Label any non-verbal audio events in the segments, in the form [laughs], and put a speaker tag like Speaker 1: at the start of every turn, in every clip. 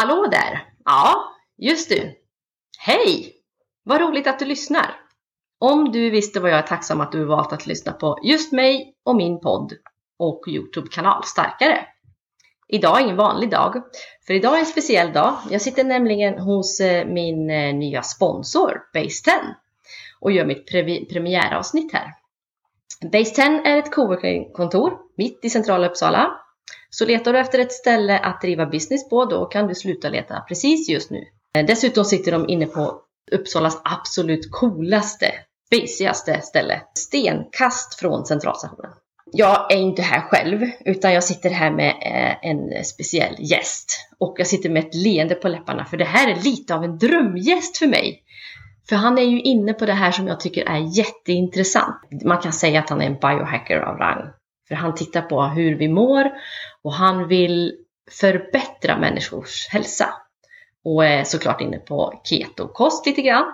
Speaker 1: Hallå där! Ja, just du. Hej! Vad roligt att du lyssnar. Om du visste vad jag är tacksam att du valt att lyssna på just mig och min podd och Youtube-kanal Starkare. Idag är ingen vanlig dag, för idag är en speciell dag. Jag sitter nämligen hos eh, min eh, nya sponsor Base 10 och gör mitt pre premiäravsnitt här. Base 10 är ett coworkingkontor mitt i centrala Uppsala. Så letar du efter ett ställe att driva business på, då kan du sluta leta precis just nu. Eh, dessutom sitter de inne på Uppsalas absolut coolaste, busigaste ställe. Stenkast från centralstationen. Jag är inte här själv, utan jag sitter här med eh, en speciell gäst. Och jag sitter med ett leende på läpparna, för det här är lite av en drömgäst för mig. För han är ju inne på det här som jag tycker är jätteintressant. Man kan säga att han är en biohacker av rang. För han tittar på hur vi mår och han vill förbättra människors hälsa. Och är såklart inne på ketokost lite grann.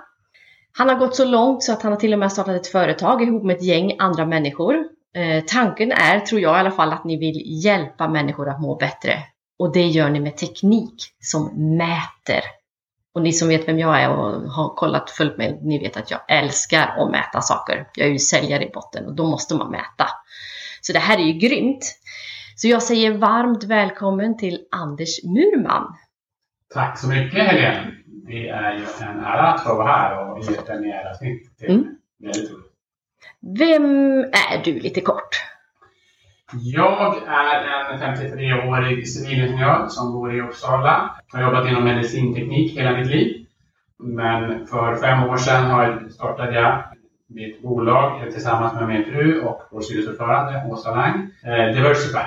Speaker 1: Han har gått så långt så att han har till och med startat ett företag ihop med ett gäng andra människor. Eh, tanken är, tror jag i alla fall, att ni vill hjälpa människor att må bättre. Och det gör ni med teknik som mäter. Och ni som vet vem jag är och har kollat följt mig, ni vet att jag älskar att mäta saker. Jag är ju säljare i botten och då måste man mäta. Så det här är ju grymt. Så jag säger varmt välkommen till Anders Murman.
Speaker 2: Tack så mycket Helene. Det är ju en ära att få vara här och ge ett premiäravsnitt till mm. väldigt roligt.
Speaker 1: Vem är du lite kort?
Speaker 2: Jag är en 53-årig civilingenjör som bor i Uppsala. Jag har jobbat inom medicinteknik hela mitt liv. Men för fem år sedan startade jag mitt bolag tillsammans med min fru och vår styrelseordförande Åsa Lang, eh, Diversify.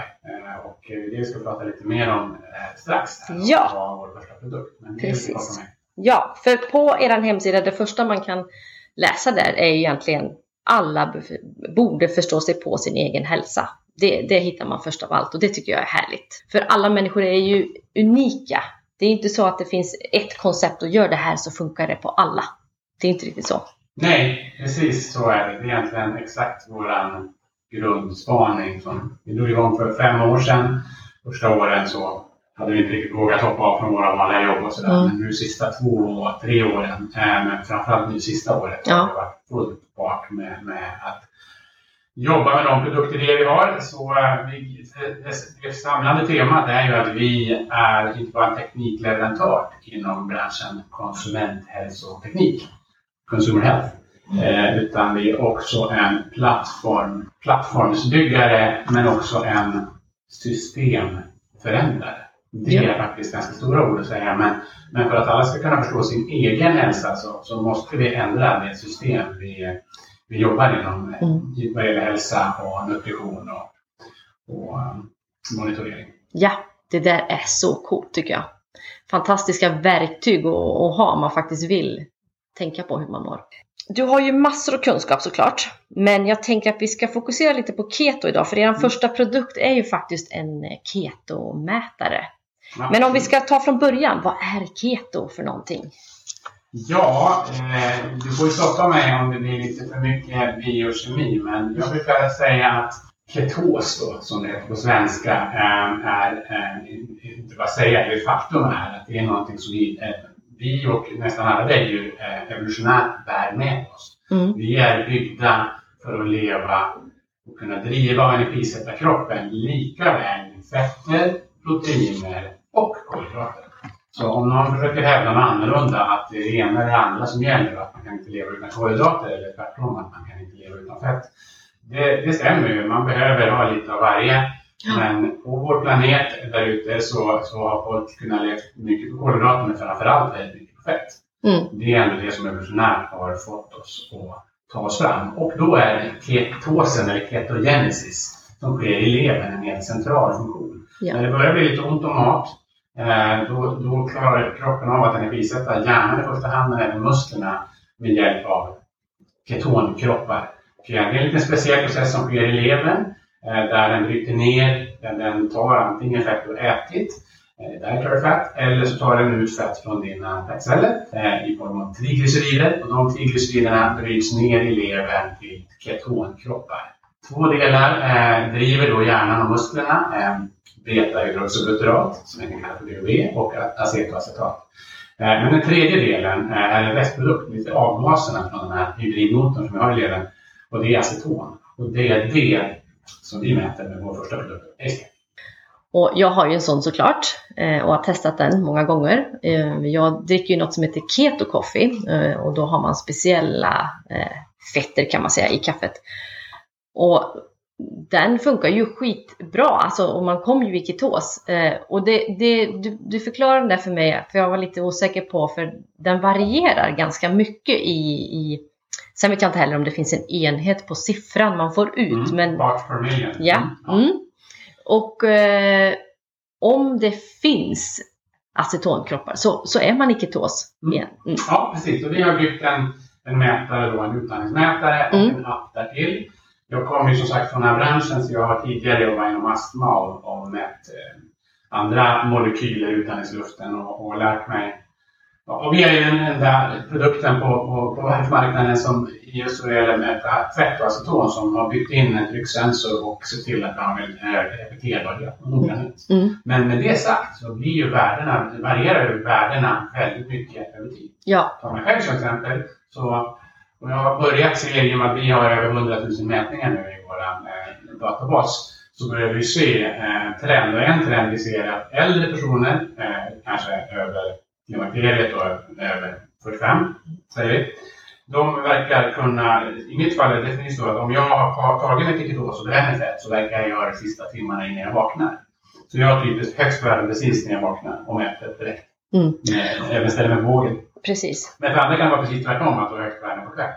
Speaker 2: Eh, det ska vi prata lite mer om eh, strax.
Speaker 1: Ja, var vår första produkt. Men precis. Ja, för på er hemsida, det första man kan läsa där är egentligen alla borde förstå sig på sin egen hälsa. Det, det hittar man först av allt och det tycker jag är härligt. För alla människor är ju unika. Det är inte så att det finns ett koncept och gör det här så funkar det på alla. Det är inte riktigt så.
Speaker 2: Nej, precis så är det. Det är egentligen exakt våran grundspaning som vi drog igång för fem år sedan. Första åren så hade vi inte riktigt vågat hoppa av från våra vanliga jobb och sådär. Mm. Men nu sista två, tre åren, äh, men framförallt nu sista året, ja. har det varit full fart med, med att jobba med de produktidéer vi har. Så äh, vi, det, det samlande temat är ju att vi är inte bara en teknikleverantör inom branschen konsumenthälsoteknik consumer health. Eh, utan vi är också en plattform, plattformsbyggare men också en systemförändrare. Det är faktiskt ganska stora ord att säga, men, men för att alla ska kunna förstå sin egen hälsa så, så måste vi ändra det system vi, vi jobbar inom mm. vad gäller hälsa och nutrition och, och um, monitorering.
Speaker 1: Ja, det där är så coolt tycker jag. Fantastiska verktyg att, att ha om man faktiskt vill tänka på hur man mår. Du har ju massor av kunskap såklart, men jag tänker att vi ska fokusera lite på keto idag, för er mm. första produkt är ju faktiskt en ketomätare. Ja. Men om vi ska ta från början, vad är keto för någonting?
Speaker 2: Ja, eh, du får ju stoppa mig om det blir lite för mycket biokemi, men jag brukar säga att ketos då, som det heter på svenska, eh, är, eh, inte bara säga, det faktum är att det är någonting som vi och nästan alla väljor eh, evolutionärt bär med oss. Mm. Vi är byggda för att leva och kunna driva och energisätta kroppen lika väl med fetter, proteiner och kolhydrater. Så om någon försöker hävda något annorlunda, att det är det ena eller det andra som gäller, att man kan inte leva utan kolhydrater eller tvärtom, att man kan inte leva utan fett. Det, det stämmer ju, man behöver ha lite av varje. Men på vår planet där ute så, så har folk kunnat leva mycket på kolhydrater men framförallt väldigt mycket på fett. Mm. Det är ändå det som evolutionärt har fått oss att ta oss fram. Och då är ketosen eller ketogenesis som sker i levern en helt central funktion. Ja. När det börjar bli lite ont om mat eh, då, då klarar kroppen av att energisätta hjärnan i första hand men även musklerna med hjälp av ketonkroppar. Det är en lite speciell process som sker i levern Eh, där den bryter ner, där den tar antingen fett eh, du ätit, dietary fat, eller så tar den ut fett från dina fettceller eh, i form av triglycerider. Och de triglyceriderna bryts ner i levern till ketonkroppar. Två delar driver då hjärnan och musklerna. Eh, Beta-hydroxybutyrat, som är kallat för BHB, och acetoacetat. Men den tredje delen är en restprodukt, lite avgaserna från den här hybridmotorn som vi har i levern. Och det är aceton. Och det är det som vi mäter med vår första produkt,
Speaker 1: och jag har ju en sån såklart eh, och har testat den många gånger. Eh, jag dricker ju något som heter Keto Coffee eh, och då har man speciella fetter kan man säga i kaffet. Och den funkar ju skitbra, alltså, och man kommer ju i ketos. Eh, och det, det, du, du förklarade det för mig, för jag var lite osäker på, för den varierar ganska mycket i, i Sen vet jag inte heller om det finns en enhet på siffran man får ut.
Speaker 2: Mm,
Speaker 1: men,
Speaker 2: per million.
Speaker 1: Ja. Mm. Och eh, om det finns acetonkroppar så, så är man i ketos
Speaker 2: mm.
Speaker 1: igen.
Speaker 2: Mm. Ja, precis. Och vi har byggt en, en mätare, då, en utandningsmätare och mm. en app därtill. Jag kommer ju som sagt från den här branschen så jag har tidigare jobbat inom astma och, och mätt eh, andra molekyler utandningsluften och, och lärt mig. Och vi är ju den enda produkten på, på, på världsmarknaden som just vad gäller mäta fett och aceton som har byggt in en trycksensor och ser till att vi har en repeterbarhet och noggrannhet. Mm. Men med det sagt så blir ju värdena, varierar ju värdena väldigt mycket över tid.
Speaker 1: Ja.
Speaker 2: Ta mig själv som exempel så och jag har börjat se, i och med att vi har över 100 000 mätningar nu i vår eh, databas, så börjar vi se eh, trend. Och en trend vi ser är att äldre personer, eh, kanske över klimakteriet och över 45, säger vi, de verkar kunna, i mitt fall är det definitivt så att om jag har tagit till ketos och bränner fett så verkar jag göra de sista timmarna innan jag vaknar. Så jag har typiskt högst värde precis när jag vaknar och mäter direkt. Mm. Även ställer mig på vågen.
Speaker 1: Precis.
Speaker 2: Men för andra kan det vara precis tvärtom, att du har högt värde på kvällen.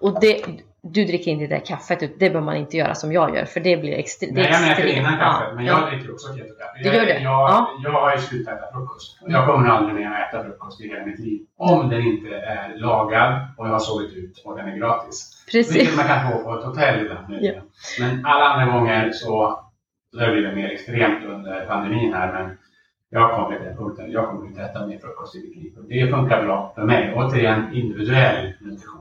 Speaker 1: Och det, du dricker inte det där kaffet, det bör man inte göra som jag gör, för det blir extremt.
Speaker 2: Nej, jag mäter innan kaffet, ja. men jag dricker också ketokaffe.
Speaker 1: Du gör det?
Speaker 2: Jag, ja. jag har ju slutat äta frukost. Jag kommer aldrig mer att äta frukost i hela mitt liv. Om den inte är lagad och jag har sovit ut och den är gratis.
Speaker 1: Precis.
Speaker 2: Vilket man kan få på ett hotell ibland. Ja. Men alla andra gånger så, så det blivit mer extremt under pandemin här. Men jag kommer till den punkten. Jag kommer inte äta mer frukost i mitt liv. Det funkar bra för mig. Återigen individuell nutrition.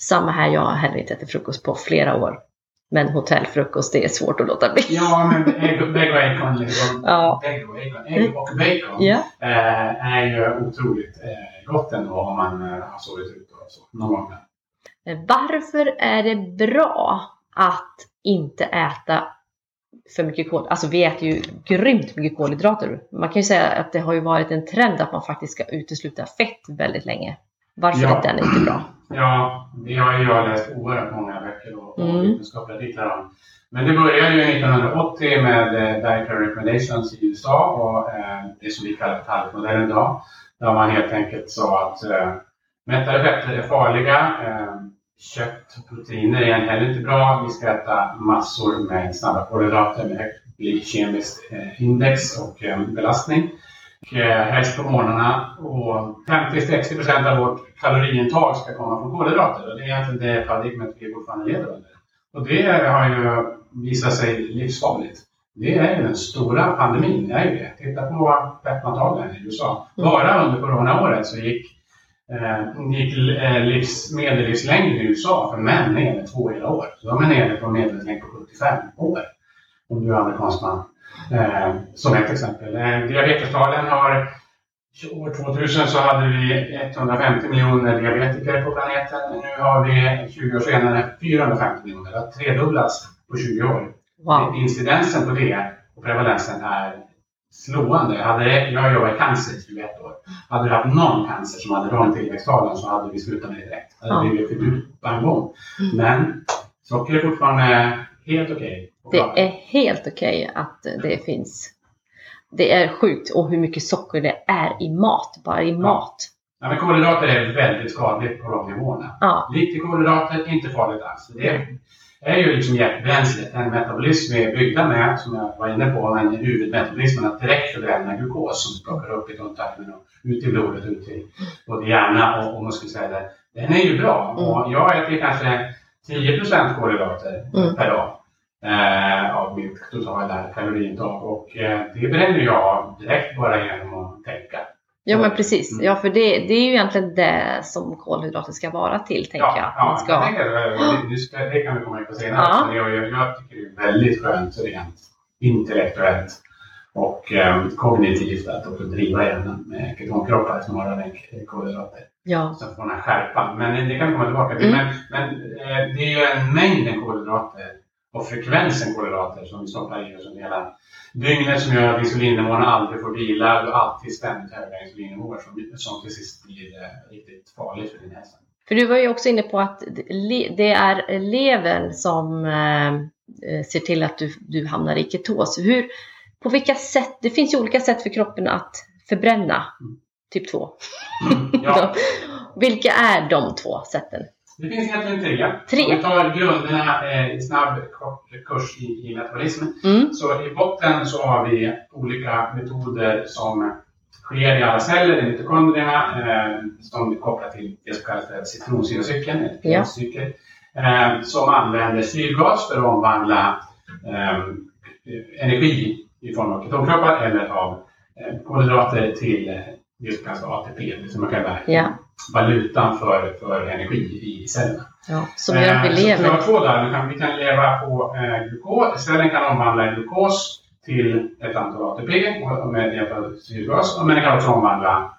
Speaker 1: Samma här, jag har heller inte ätit frukost på flera år. Men hotellfrukost, det är svårt att låta bli.
Speaker 2: Ja, men ägg och bacon, liksom, ja. ägg, och bacon, ägg och bacon ja. äh, är ju otroligt äh, gott ändå om man äh, har sovit ut och så, någon gång.
Speaker 1: Varför är det bra att inte äta för mycket kol. Alltså vi äter ju grymt mycket kolhydrater. Man kan ju säga att det har ju varit en trend att man faktiskt ska utesluta fett väldigt länge. Varför ja. är den inte bra?
Speaker 2: Ja, det har ju jag läst oerhört många böcker och, mm. vetenskapliga artiklar om. Men det började ju 1980 med eh, Dietary Recommendations i USA och eh, det som vi kallar för idag. Där man helt enkelt sa att eh, mättade fetter är farliga. Eh, kött och proteiner är heller inte bra. Vi ska äta massor med snabba kolhydrater med högt glykemiskt index och belastning. Eh, helst på morgnarna. Och 50-60% av vårt kaloriintag ska komma från kolhydrater. Och det är egentligen det paradigmet vi fortfarande lever under. Och det har ju visat sig livsfarligt. Det är ju den stora pandemin, det är ju det. Titta på fetmatalen i USA. Bara under coronaåret så gick, eh, gick eh, livs, medellivslängden i USA för män ner med två hela år. Så de är nere på medellivslängd på 75 år. Om du är amerikansk man. Eh, som ett exempel. Eh, diabetestalen har År 2000 så hade vi 150 miljoner diabetiker på planeten. Nu har vi 20 år senare 450 miljoner. Det har tredubblats på 20 år. Wow. Incidensen på det och prevalensen är slående. Hade jag jobbat i cancer i 21 år. Hade du haft någon cancer som hade de tillväxttalen så hade vi slutat med det direkt. Det hade blivit förbud på en gång. Men socker är fortfarande helt okej.
Speaker 1: Okay det är helt okej okay att det finns. Det är sjukt och hur mycket socker det är i mat, bara i ja. mat.
Speaker 2: Ja, men kolhydrater är väldigt skadligt på de nivåerna. Ja. Lite kolhydrater, inte farligt alls. Det är ju liksom hjärtbränslet, en metabolism vi är byggda med, som jag var inne på, men huvudmetabolismen att direkt förbränna glukos som plockar upp i tunntarmen och ut i blodet, ut i både hjärna och, och muskelceller. Den är ju bra mm. och jag äter kanske 10 kolhydrater mm. per dag eh, av mitt totala kaloriintag och eh, det bränner jag direkt bara genom att tänka.
Speaker 1: Ja men precis.
Speaker 2: Mm.
Speaker 1: Ja för det, det är ju egentligen det som kolhydrater ska vara till tänker
Speaker 2: ja,
Speaker 1: jag.
Speaker 2: Ja,
Speaker 1: Man ska...
Speaker 2: jag tänker, det, det, ska- det kan vi komma in på senare.
Speaker 1: Ja.
Speaker 2: Men jag, jag, jag tycker det är väldigt skönt rent intellektuellt och eh, kognitivt att också driva ämnen med ketonkroppar snarare än kolhydrater.
Speaker 1: ja.
Speaker 2: Så att få den här skärpan. Men det kan vi komma tillbaka till.
Speaker 1: Mm.
Speaker 2: Men, men eh, det är ju en mängden kolhydrater och frekvensen kolhydrater som vi stoppar i oss under hela dygnet som gör att insulinnivån aldrig får vila. Du har alltid ständigt höga insulinnivåer som, som till sist blir eh, riktigt farligt för din hälsa.
Speaker 1: För du var ju också inne på att det är levern som eh, ser till att du, du hamnar i ketos. Hur, på vilka sätt, det finns ju olika sätt för kroppen att förbränna typ 2.
Speaker 2: Mm, ja. [laughs]
Speaker 1: Vilka är de två sätten?
Speaker 2: Det finns egentligen tre.
Speaker 1: Tre.
Speaker 2: Om vi tar grunderna eh, i snabb kort kurs i, i metabolism.
Speaker 1: Mm.
Speaker 2: Så i botten så har vi olika metoder som sker i alla celler, i mitokondrierna, eh, som är kopplat till det som kallas för citronsyracykeln, eller
Speaker 1: Ja.
Speaker 2: cykel, eh, som använder syrgas för att omvandla eh, energi i form av ketonkroppar eller av eh, kolhydrater till eh, det som kallas för ATP, det som man kallar
Speaker 1: Ja.
Speaker 2: Valutan för, för energi i cellerna.
Speaker 1: ja. Som gör att vi
Speaker 2: Eh, Så vi
Speaker 1: lever.
Speaker 2: har två där. Vi kan, vi kan leva på eh, glukos. Cellen kan omvandla glukos till ett antal ATP och- med hjälp av syrgas. Men den kan också omvandla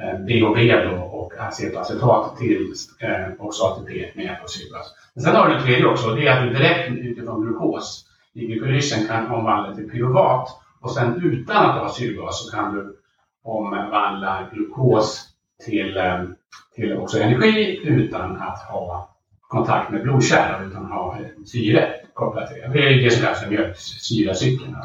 Speaker 2: eh, BHB då, och acetacetat till eh, också ATP med hjälp av syrgas. Men sen har du en tredje också. Det är att du direkt utifrån glukos i glykolysen kan omvandla till pyruvat. Och sen utan att ha syrgas så kan du omvandla glukos till, eh, till också energi utan att ha kontakt med blodkärl utan ha syre kopplat till det. Det är det som kallas för mjölksyracykeln.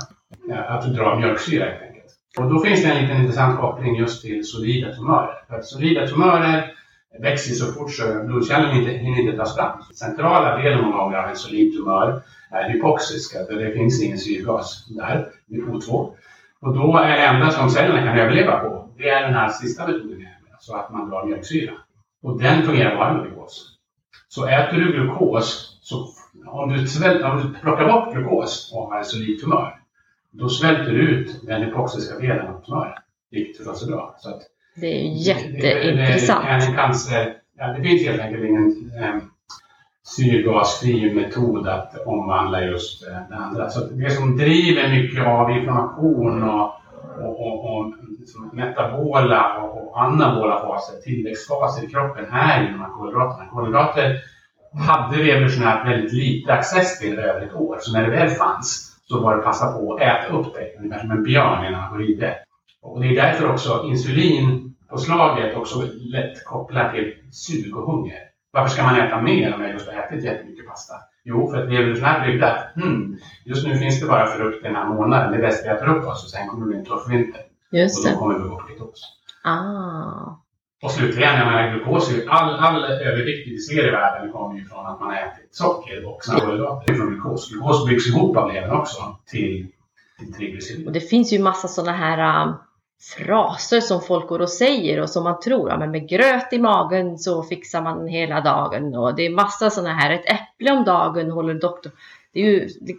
Speaker 2: Att dra mjölksyra helt enkelt. Och då finns det en liten intressant koppling just till solida tumörer. För att solida tumörer växer så fort så blodkärlen inte, hinner inte tas fram. Centrala delen många gånger av en solid tumör är hypoxisk, att det finns ingen syrgas där, vid O2. Och då är det enda som cellerna kan överleva på, det är den här sista metoden, så att man drar mjölksyra. Och den fungerar bara med glukos. Så äter du glukos, så om du, svält, om du plockar bort glukos och har en solid tumör, då svälter du ut den hypoxiska delen av tumören. Vilket förstås är bra. Så att
Speaker 1: Det är
Speaker 2: det- det-
Speaker 1: jätteintressant.
Speaker 2: Det, är en cancer, ja, det finns helt enkelt ingen eh, syrgasfri metod att omvandla just eh, det andra. Så det som driver mycket av inflammation och, och, och, och liksom metabola och, och anabola faser, tillväxtfaser i kroppen, är ju de här kolhydraterna. Kolhydrater hade vi evolutionärt väldigt lite access till över ett år. Så när det väl fanns så var det passa på att äta upp det, ungefär som en björn innan han går vidare. Och det är därför också insulinpåslaget också lätt kopplar till sug och hunger. Varför ska man äta mer om jag just har ätit jättemycket pasta? Jo, för att vi är evolutionärt byggda. Hmm, just nu finns det bara frukt den här månaden. Det är bäst vi äter upp oss och sen kommer det bli en tuff vinter.
Speaker 1: Just
Speaker 2: Och då kommer vi på ketos.
Speaker 1: Ah.
Speaker 2: Och slutligen, jag menar glukos, all, all övervikt vi ser i världen kommer ju från att man ätit socker och kolhydrater. Det är från glukos. Glukos byggs ihop av levern också till, till triglycerid.
Speaker 1: Och det finns ju massa sådana här um, fraser som folk går och säger och som man tror, ja, men med gröt i magen så fixar man hela dagen. Och det är massa sådana här, ett äpple om dagen håller doktor. Det är ju det,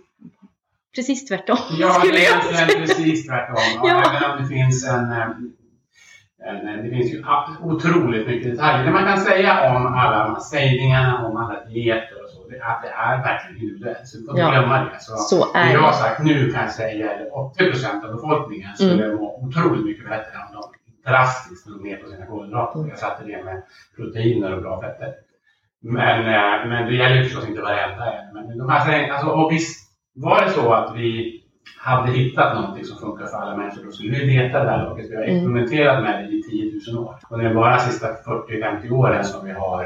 Speaker 1: precis tvärtom.
Speaker 2: Ja, det är egentligen precis tvärtom. Ja. Även om det finns en, eh, en, en... Det finns ju otroligt mycket detaljer. Det man kan säga om alla de här sägningarna, om alla dieter att det är verkligen individuellt. Så vi får inte
Speaker 1: Ja.
Speaker 2: glömma det. Så
Speaker 1: Så är
Speaker 2: jag har sagt nu kan jag säga att 80 procent av befolkningen skulle
Speaker 1: Mm.
Speaker 2: må otroligt mycket bättre om de drastiskt drog ner på sina kolhydrater.
Speaker 1: Mm.
Speaker 2: Jag satte det med proteiner och bra fetter. Men, eh, men det gäller ju förstås inte varenda en. Men de här alltså, och visst var det så att vi hade hittat någonting som funkar för alla människor, då skulle vi veta det här laget. Vi har
Speaker 1: Mm.
Speaker 2: experimenterat med det i 10 000 år. Och det är bara de sista 40-50 åren som vi har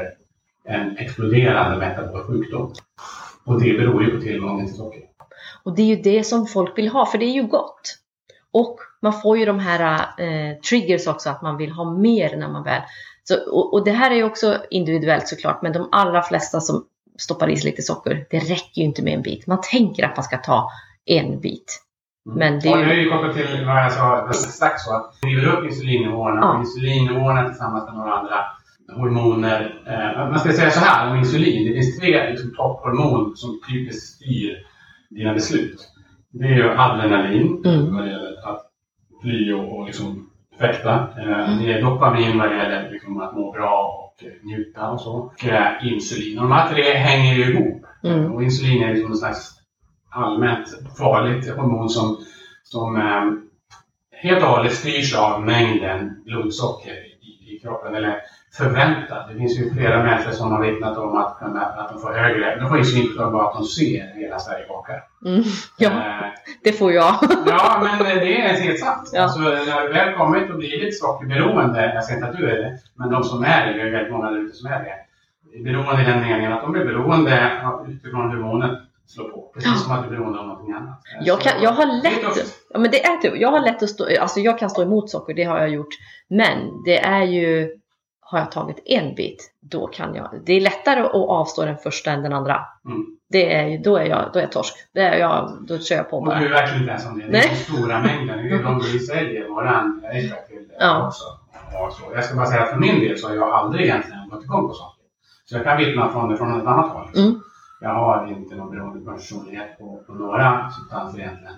Speaker 2: en exploderande metabol sjukdom. Och det beror ju på tillgången till socker.
Speaker 1: Och det är ju det som folk vill ha, för det är ju gott. Och man får ju de här eh, triggers också, att man vill ha mer när man väl... Så, och, och det här är ju också individuellt såklart, men de allra flesta som stoppar i sig lite socker, det räcker ju inte med en bit. Man tänker att man ska ta en bit. Men det
Speaker 2: Och
Speaker 1: är
Speaker 2: nu är
Speaker 1: ju...
Speaker 2: ju kopplat till vad jag sa strax så att driver upp insulinnivåerna.
Speaker 1: Ja.
Speaker 2: Och insulinnivåerna tillsammans med några andra hormoner. Eh, man ska säga så här om insulin. Det finns tre liksom, topphormon som typiskt styr dina beslut. Det är ju adrenalin,
Speaker 1: Mm.
Speaker 2: vad det gäller att fly och, och liksom fäkta. Eh, Det är dopamin vad det gäller liksom, att må bra och njuta och så. Och eh, insulin. Och de här tre hänger ju ihop.
Speaker 1: Mm.
Speaker 2: Och insulin är liksom en slags allmänt farligt hormon som, som eh, helt och hållet styrs av mängden blodsocker i, i kroppen. Eller förväntat. Det finns ju flera människor som har vittnat om att, kunna, att de får högre, de får insulinpåslag bara att de ser hela Sverige baka.
Speaker 1: Mm. [laughs] Ja,
Speaker 2: Eh,
Speaker 1: det får jag. [laughs]
Speaker 2: Ja, men det är helt sant.
Speaker 1: Ja.
Speaker 2: Alltså, när du väl kommit och blivit sockerberoende, jag säger inte att du är det, men de som är det, det är väldigt många där ute som är det. Beroende i den meningen att de blir beroende av- utifrån hormonet slår på. Precis som att du är beroende av någonting annat.
Speaker 1: Jag, kan,
Speaker 2: Så
Speaker 1: jag har lätt,
Speaker 2: tufft.
Speaker 1: ja, men det är typ, jag har lätt att stå, alltså jag kan stå emot socker, det har jag gjort. Men det är ju, har jag tagit en bit, då kan jag, det är lättare att avstå den första än den andra.
Speaker 2: Mm.
Speaker 1: Det är, då är jag, då är jag torsk. Det är jag, då kör jag på
Speaker 2: Och
Speaker 1: bara.
Speaker 2: du är verkligen inte ensam det. Det
Speaker 1: Nej.
Speaker 2: är stora mängder. Det är de vi säljer våran extrakt till
Speaker 1: Ja.
Speaker 2: också. Och så. Jag ska bara säga att för min del så har jag aldrig egentligen gått igång på socker. Så jag kan vittna från det från ett annat håll.
Speaker 1: Mm.
Speaker 2: Jag har inte någon beroende personlighet på, på några substanser egentligen.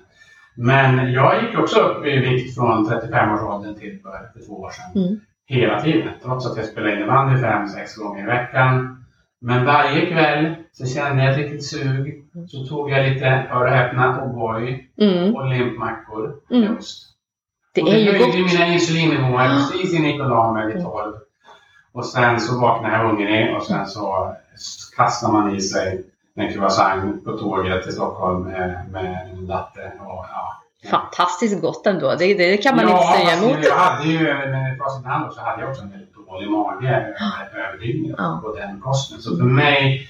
Speaker 2: Men jag gick också upp i vikt från 35-årsåldern till för två år sedan.
Speaker 1: Mm.
Speaker 2: Hela tiden. Trots att jag spelade innebandy fem, sex gånger i veckan. Men varje kväll så kände jag ett litet sug. Så tog jag lite, hör och häpna, O'boy
Speaker 1: Mm.
Speaker 2: och limpmackor.
Speaker 1: Mm.
Speaker 2: Just.
Speaker 1: Det
Speaker 2: och
Speaker 1: är ju gott.
Speaker 2: mina insulinnivåer precis innan och la mig vid 12. Och sen så vaknade jag hungrig och sen så kastar man i sig en croissant på tåget till Stockholm med, med en latte. Och, ja.
Speaker 1: Fantastiskt gott ändå. Det, det kan man
Speaker 2: ja,
Speaker 1: inte säga
Speaker 2: alltså,
Speaker 1: emot.
Speaker 2: Jag hade ju, med facit hand också, hade jag också en väldigt dålig mage över, över dygnet
Speaker 1: Ja.
Speaker 2: på den kosten. Så för mig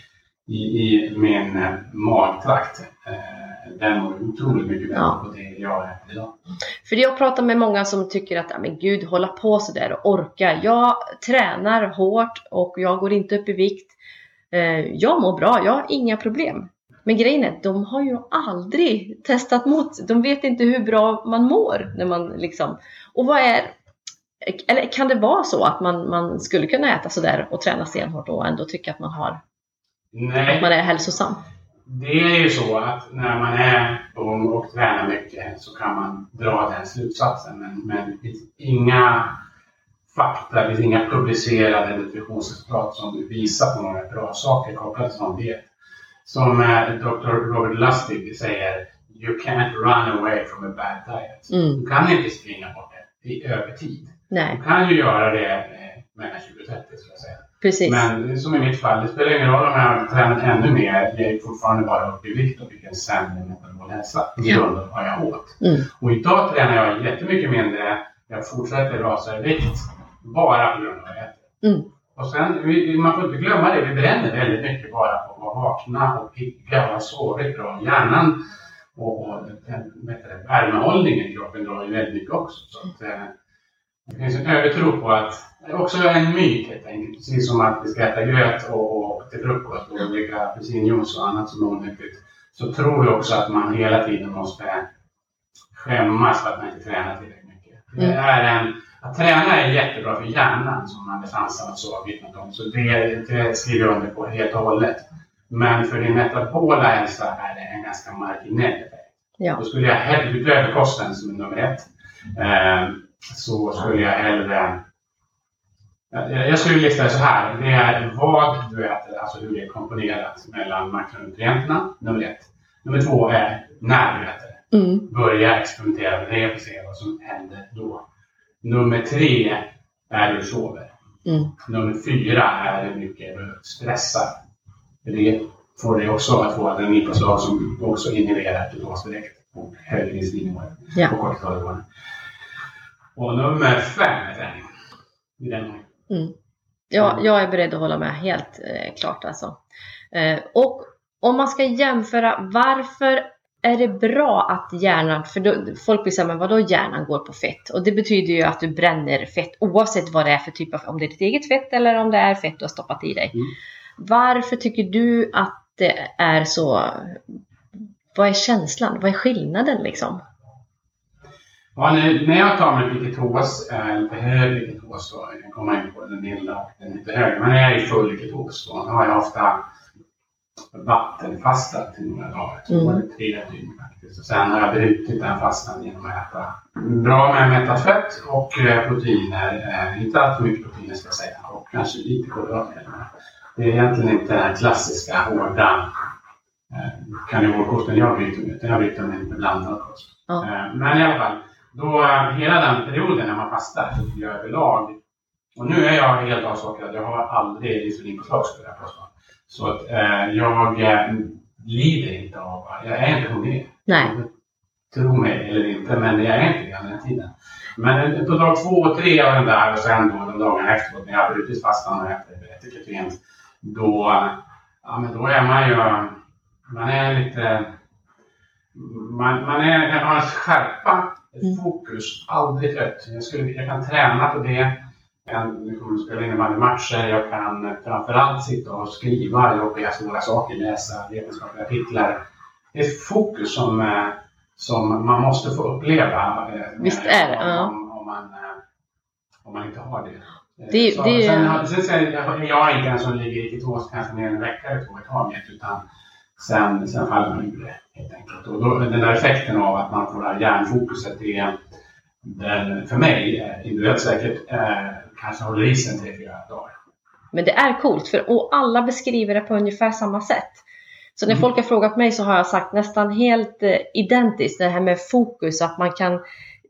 Speaker 2: i, i min eh, magtrakt, eh, den mår otroligt mycket bättre
Speaker 1: Ja.
Speaker 2: på det jag äter idag.
Speaker 1: För jag pratar med många som tycker att, "Ja, men gud, hålla på sådär och orka. Jag tränar hårt och jag går inte upp i vikt. Eh, Jag mår bra, jag har inga problem. Men grejen är, de har ju aldrig testat mot, de vet inte hur bra man mår när man liksom, och vad är, eller kan det vara så att man, man skulle kunna äta sådär och träna stenhårt och ändå tycka att man har,
Speaker 2: Nej.
Speaker 1: att man är hälsosam?
Speaker 2: Det är ju så att när man är ung och tränar mycket så kan man dra den slutsatsen. Men, men det finns inga fakta, det finns inga publicerade nutritionsresultat som visar på några bra saker kopplat till sån diet. Som eh, Dr. Robert Lustig säger, you can't run away from a bad diet.
Speaker 1: Mm,
Speaker 2: Du kan inte springa bort det i över tid.
Speaker 1: nej,
Speaker 2: Du kan ju göra det mellan 20 och 30 skulle jag säga.
Speaker 1: precis.
Speaker 2: Men som i mitt fall, det spelar ingen roll om jag har tränat ännu mer. Jag är fortfarande bara uppe i vikt och fick en sämre metabol hälsa på grund av vad jag åt.
Speaker 1: Mm.
Speaker 2: Och idag tränar jag jättemycket mindre. Jag fortsätter rasa i vikt bara på grund av vad jag äter.
Speaker 1: Mm.
Speaker 2: Och sen, vi- man får inte glömma det, vi bränner väldigt mycket bara på att vara vakna och pigga och ha sovit bra. Hjärnan och, och det, värmehållningen i kroppen drar ju väldigt mycket också. Så att, eh, det finns en övertro på att, är också en myt helt enkelt, precis som att vi ska äta gröt och, och till frukost och dricka apelsinjuice och annat som är onyttigt. Så tror jag också att man hela tiden måste skämmas för att man inte tränar tillräckligt mycket. Det
Speaker 1: Mm.
Speaker 2: är en, att träna är jättebra för hjärnan som Anders Hansson så har vittnat om. Så det, det skriver jag under på helt och hållet. Men för din metabola hälsa är det en ganska marginell effekt.
Speaker 1: Ja.
Speaker 2: Då skulle jag hellre, utöver kosten som är nummer ett, eh, så skulle jag hellre jag jag skulle lista det så här. Det är vad du äter, alltså hur det är komponerat mellan makronutrienterna, nummer ett. Nummer två är när du äter.
Speaker 1: Mm,
Speaker 2: Börja experimentera med det och se vad som händer då. Nummer tre är du sover.
Speaker 1: mm,
Speaker 2: Nummer fyra är hur mycket du stressar. Det får dig också att få ett energipåslag som också inhiberar ketos direkt och höjer insulinnivåer
Speaker 1: Ja.
Speaker 2: och kortisolnivåer. Och nummer fem är träning. Är den
Speaker 1: mm. Ja, jag är beredd att hålla med helt eh, klart alltså. Eh, och om man ska jämföra, varför är det bra att hjärnan, för då, folk säga, men vadå hjärnan går på fett? Och det betyder ju att du bränner fett oavsett vad det är för typ av, om det är ditt eget fett eller om det är fett du har stoppat i dig.
Speaker 2: Mm.
Speaker 1: Varför tycker du att det är så, vad är känslan? Vad är skillnaden liksom?
Speaker 2: Ja, nu, när jag tar mig till ketos, äh, lite högre ketos då, jag kan komma in på den milda och den lite högre, men när jag är i full ketos då har jag ofta vattenfastat i några dagar. Två
Speaker 1: Mm.
Speaker 2: eller tre dygn faktiskt. Och sen har jag brutit den fastan genom att äta bra med mättat fett och eh, proteiner. Eh, inte alltför mycket proteiner ska jag säga. Och kanske lite kolhydrater. Det är egentligen inte den klassiska hårda eh, karnivorkosten jag bryter med. utan Jag bryter med en blandad kost. Eh, Men i alla fall, då, hela den perioden när man fastar, så tycker jag överlag och nu är jag helt avsakad. Jag har aldrig insulinpåslag skulle jag påstå. Så att eh, jag eh, lider inte av, jag är inte hungrig.
Speaker 1: Nej.
Speaker 2: Tro mig eller inte, men jag är inte det den tiden. Men eh, på dag två och tre av den där och sen då de dagarna efteråt när jag har brutit fastan och äter ketogent. Då, ja, men då är man ju, man är lite, man, man är, har en skärpa, ett
Speaker 1: Mm.
Speaker 2: fokus, aldrig trött. Jag, skulle, jag kan träna på det. Jag kan liksom spela innebandymatcher, jag kan framförallt sitta och skriva jobbiga svåra saker, läsa vetenskapliga artiklar. Det är ett fokus som, eh, som man måste få uppleva. eh,
Speaker 1: Visst är det, ja.
Speaker 2: Om, om, man, eh, om man inte har det.
Speaker 1: Det-
Speaker 2: så,
Speaker 1: det-
Speaker 2: Sen, sen, sen, jag, jag är inte en som ligger i ketos kanske mer än en vecka eller två i taget, utan sen, sen faller man ur det helt enkelt. Och då, den där effekten av att man får det här hjärnfokuset, det är den, för mig, individuellt säkert, kanske håller i sig tre, fyra dagar.
Speaker 1: Men det är coolt för och alla beskriver det på ungefär samma sätt. Så när
Speaker 2: Mm.
Speaker 1: folk har frågat mig så har jag sagt nästan helt eh, identiskt det här med fokus, att man kan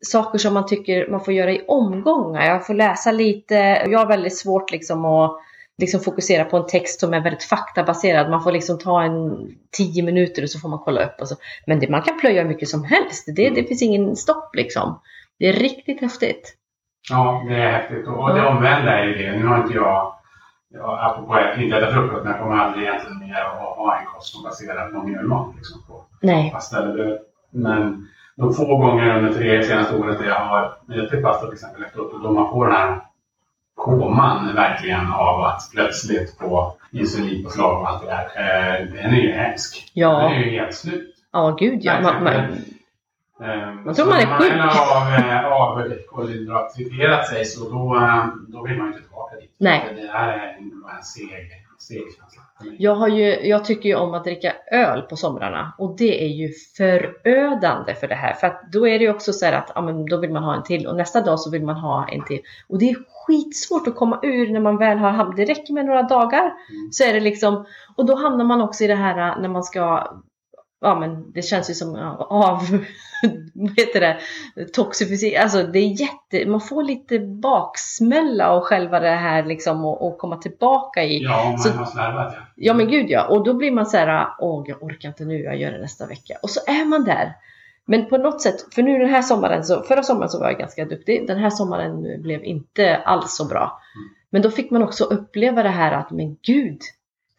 Speaker 1: saker som man tycker man får göra i omgångar. Jag får läsa lite, jag har väldigt svårt liksom att liksom fokusera på en text som är väldigt faktabaserad. Man får liksom ta en tio minuter och så får man kolla upp. Och så. Men det, man kan plöja mycket som helst. Det, det finns ingen stopp liksom. Det är riktigt häftigt.
Speaker 2: Ja, det är häftigt. Och, och det omvända är ju det. Nu har inte jag, jag apropå inte äta frukost, men jag kommer aldrig egentligen mer att ha en kost som baserar på mjölmat. Liksom, på
Speaker 1: Nej.
Speaker 2: pasta eller bröd. Men de få gånger under tre senaste året där jag har ätit pasta till exempel efteråt, och då man får den här koman verkligen av att plötsligt få insulinpåslag och allt det där. Eh, den är ju hemsk.
Speaker 1: Ja.
Speaker 2: Den är ju helt slut.
Speaker 1: Ja, gud ja. Man, man,
Speaker 2: Eh,
Speaker 1: Man tror man är
Speaker 2: när
Speaker 1: sjuk.
Speaker 2: Man har eh, av kolhydratifierat sig så då, eh, då vill man ju inte tillbaka dit.
Speaker 1: Nej.
Speaker 2: Det är en, en seg, seg känsla.
Speaker 1: Jag, har ju, jag tycker ju om att dricka öl på somrarna och det är ju förödande för det här. För att då är det ju också så här att ja, men då vill man ha en till och nästa dag så vill man ha en till. Och det är skitsvårt att komma ur när man väl har hamnat. Det räcker med några dagar
Speaker 2: Mm.
Speaker 1: så är det liksom. Och då hamnar man också i det här när man ska Ja men det känns ju som ja, av, vad heter det, toxificering, alltså det är jätte, man får lite baksmälla av själva det här liksom och, och komma tillbaka i.
Speaker 2: Ja, man
Speaker 1: Så-
Speaker 2: har slarvat ja.
Speaker 1: Ja men gud ja, och då blir man så här, åh jag orkar inte nu, jag gör det nästa vecka. Och så är man där. Men på något sätt, för nu den här sommaren, så, förra sommaren så var jag ganska duktig, den här sommaren blev inte alls så bra. Men då fick man också uppleva det här att, men gud,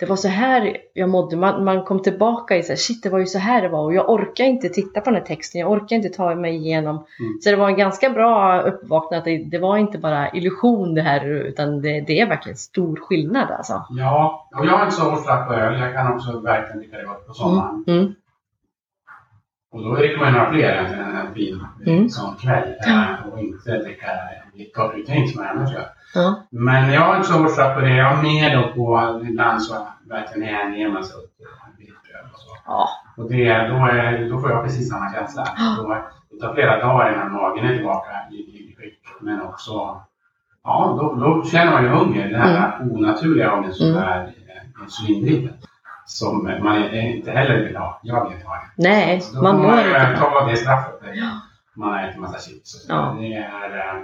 Speaker 1: det var så här jag mådde. Man, man kom tillbaka i så här, shit det var ju så här det var och jag orkar inte titta på den här texten, jag orkar inte ta mig igenom.
Speaker 2: Mm.
Speaker 1: Så det var en ganska bra uppvaknande, att det, det var inte bara illusion det här, utan det, det är verkligen stor skillnad alltså.
Speaker 2: Ja, och jag har inte så hårt på öl. Jag kan också verkligen dricka det gott på sommaren.
Speaker 1: Mm. Mm.
Speaker 2: Och då man några fler än en, fin
Speaker 1: Mm.
Speaker 2: sån kväll. eh, Och inte dricka en torrdrink som jag annars gör.
Speaker 1: Ja.
Speaker 2: Men jag har inte så hårt straff på det. Jag har mer då på, ibland så verkligen hänger man sig åt vitt bröd och så.
Speaker 1: Ja.
Speaker 2: Och det, då, är, då får jag precis samma känsla. Då, det tar flera dagar innan magen är tillbaka i, i skick. Men också, ja, då, då känner man ju hunger. Den här onaturliga hungern som
Speaker 1: Mm.
Speaker 2: är eh, insulindriven. Som man inte heller vill ha. Jag vill inte ha det.
Speaker 1: Nej,
Speaker 2: Så
Speaker 1: man mår
Speaker 2: man
Speaker 1: inte bra.
Speaker 2: det straffet.
Speaker 1: Ja.
Speaker 2: Man ätit massa chips.
Speaker 1: Ja.
Speaker 2: Det är, eh,